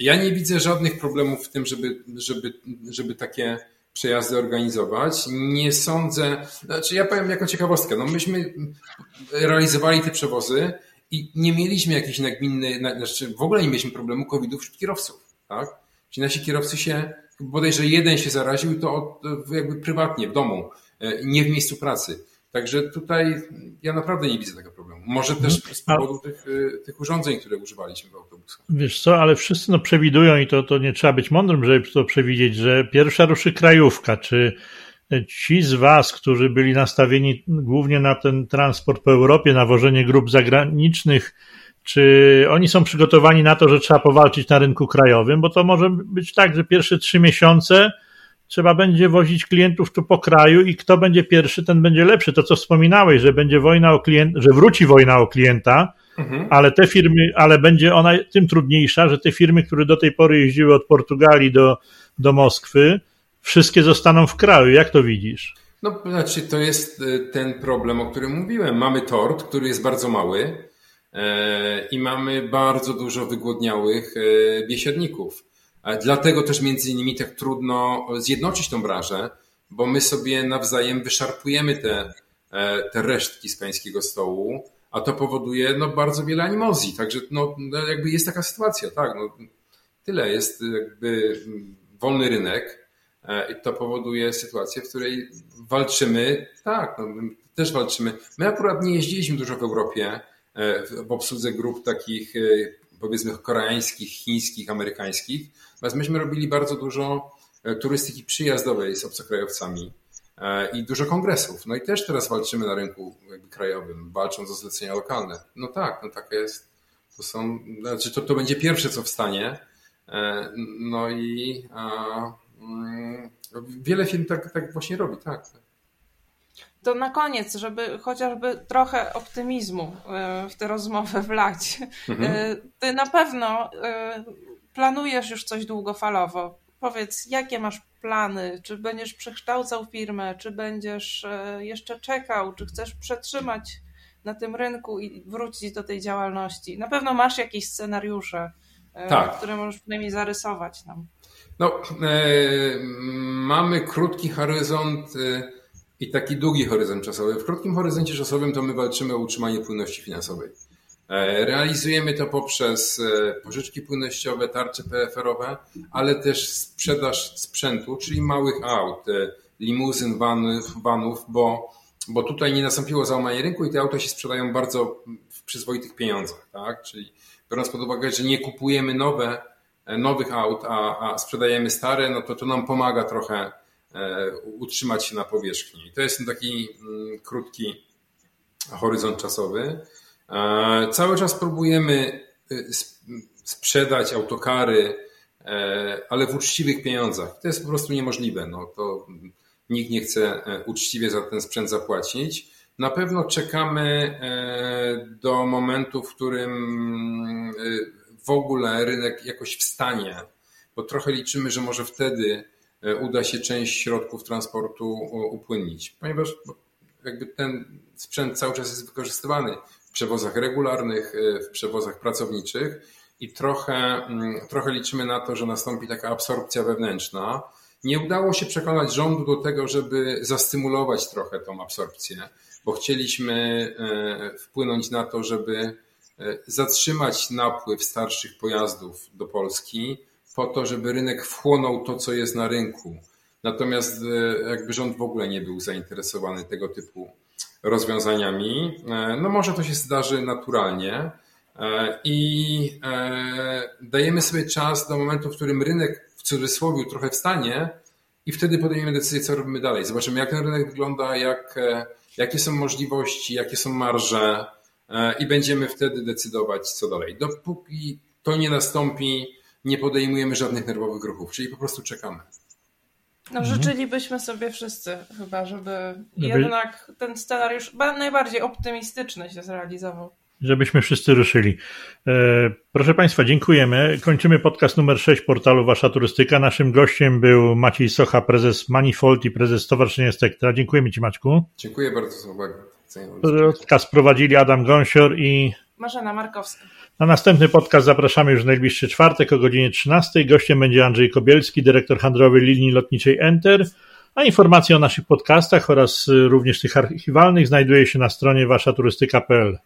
Ja nie widzę żadnych problemów w tym, żeby, żeby, żeby takie przejazdy organizować. Nie sądzę, znaczy ja powiem jako ciekawostkę, no myśmy realizowali te przewozy i nie mieliśmy jakiejś nagminnej, znaczy w ogóle nie mieliśmy problemu COVID-u wśród kierowców, tak? Czyli nasi kierowcy się, bodajże jeden się zaraził to jakby prywatnie, w domu, e, nie w miejscu pracy. Także tutaj ja naprawdę nie widzę tego problemu. Może też mhm. z powodu tych, y, tych urządzeń, które używaliśmy w autobusach. Wiesz co, ale wszyscy no przewidują i to, to nie trzeba być mądrym, żeby to przewidzieć, że pierwsza ruszy krajówka. Czy ci z Was, którzy byli nastawieni głównie na ten transport po Europie, na wożenie grup zagranicznych, czy oni są przygotowani na to, że trzeba powalczyć na rynku krajowym? Bo to może być tak, że pierwsze trzy miesiące trzeba będzie wozić klientów tu po kraju i kto będzie pierwszy, ten będzie lepszy. To, co wspominałeś, że będzie wojna o klient, że wróci wojna o klienta, mhm. ale te firmy, ale będzie ona tym trudniejsza, że te firmy, które do tej pory jeździły od Portugalii do, do Moskwy, wszystkie zostaną w kraju. Jak to widzisz? No, znaczy, to jest y, ten problem, o którym mówiłem. Mamy tort, który jest bardzo mały e, i mamy bardzo dużo wygłodniałych e, biesiadników. Dlatego też między innymi tak trudno zjednoczyć tą branżę, bo my sobie nawzajem wyszarpujemy te, e, te resztki z pańskiego stołu, a to powoduje no, bardzo wiele animozji. Także no, no, jakby jest taka sytuacja, tak. No, tyle jest jakby wolny rynek e, i to powoduje sytuację, w której walczymy, tak, no, też walczymy. My akurat nie jeździliśmy dużo w Europie e, w obsłudze grup takich powiedzmy koreańskich, chińskich, amerykańskich, Natomiast myśmy robili bardzo dużo e, turystyki przyjazdowej z obcokrajowcami e, i dużo kongresów. No i też teraz walczymy na rynku krajowym, walcząc o zlecenia lokalne. No tak, no tak jest. To są, znaczy to, to będzie pierwsze, co wstanie. E, no i a, mm, wiele firm tak, tak właśnie robi, tak. To na koniec, żeby chociażby trochę optymizmu w tę rozmowę wlać. Mhm. Ty na pewno planujesz już coś długofalowo. Powiedz, jakie masz plany? Czy będziesz przekształcał firmę, czy będziesz e, jeszcze czekał, czy chcesz przetrzymać na tym rynku i wrócić do tej działalności? Na pewno masz jakieś scenariusze, e, tak. które możesz przynajmniej zarysować nam. No, e, mamy krótki horyzont i taki długi horyzont czasowy. W krótkim horyzoncie czasowym to my walczymy o utrzymanie płynności finansowej. E, realizujemy to poprzez e, pożyczki płynnościowe, tarcze PFR-owe, ale też sprzedaż sprzętu, czyli małych aut, e, limuzyn, vanów, vanów bo, bo tutaj nie nastąpiło załamanie rynku i te auta się sprzedają bardzo w przyzwoitych pieniądzach. Tak? Czyli biorąc pod uwagę, że nie kupujemy nowe, nowych aut, a, a sprzedajemy stare, no to to nam pomaga trochę utrzymać się na powierzchni. I to jest taki mm, krótki horyzont czasowy. E, cały czas próbujemy y, sprzedać autokary, e, ale w uczciwych pieniądzach. To jest po prostu niemożliwe. No, to nikt nie chce e, uczciwie za ten sprzęt zapłacić. Na pewno czekamy do momentu, w którym w ogóle rynek jakoś wstanie, bo trochę liczymy, że może wtedy uda się część środków transportu upłynnić, ponieważ jakby ten sprzęt cały czas jest wykorzystywany przewozach regularnych, y, w przewozach pracowniczych i trochę, mm, trochę liczymy na to, że nastąpi taka absorpcja wewnętrzna Nie udało się przekonać rządu do tego, żeby zastymulować trochę tą absorpcję, bo chcieliśmy wpłynąć na to, żeby zatrzymać napływ starszych pojazdów do Polski, po to, żeby rynek wchłonął to, co jest na rynku. Natomiast jakby rząd w ogóle nie był zainteresowany tego typu rozwiązaniami. E, no może to się zdarzy naturalnie e, i e, dajemy sobie czas do momentu, w którym rynek w cudzysłowie trochę wstanie i wtedy podejmiemy decyzję, co robimy dalej. Zobaczymy, jak ten rynek wygląda, jak, jakie są możliwości, jakie są marże i będziemy wtedy decydować, co dalej. Dopóki to nie nastąpi, nie podejmujemy żadnych nerwowych ruchów, czyli po prostu czekamy. No mhm. życzylibyśmy sobie wszyscy chyba, żeby jednak ten scenariusz najbardziej optymistyczny się zrealizował. Żebyśmy wszyscy ruszyli. E, proszę Państwa, dziękujemy. Kończymy podcast numer 6 portalu Wasza Turystyka. Naszym gościem był Maciej Socha, prezes Manifold i prezes Stowarzyszenia Spektra. Dziękujemy Ci Maćku. Dziękuję bardzo za uwagę. Podcast prowadzili Adam Gąsior i Marzena Markowska. Na następny podcast zapraszamy już w najbliższy czwartek o godzinie 13. Gościem będzie Andrzej Kobielski, dyrektor handlowy linii lotniczej Enter. A informacje o naszych podcastach oraz również tych archiwalnych znajduje się na stronie waszaturystyka.pl.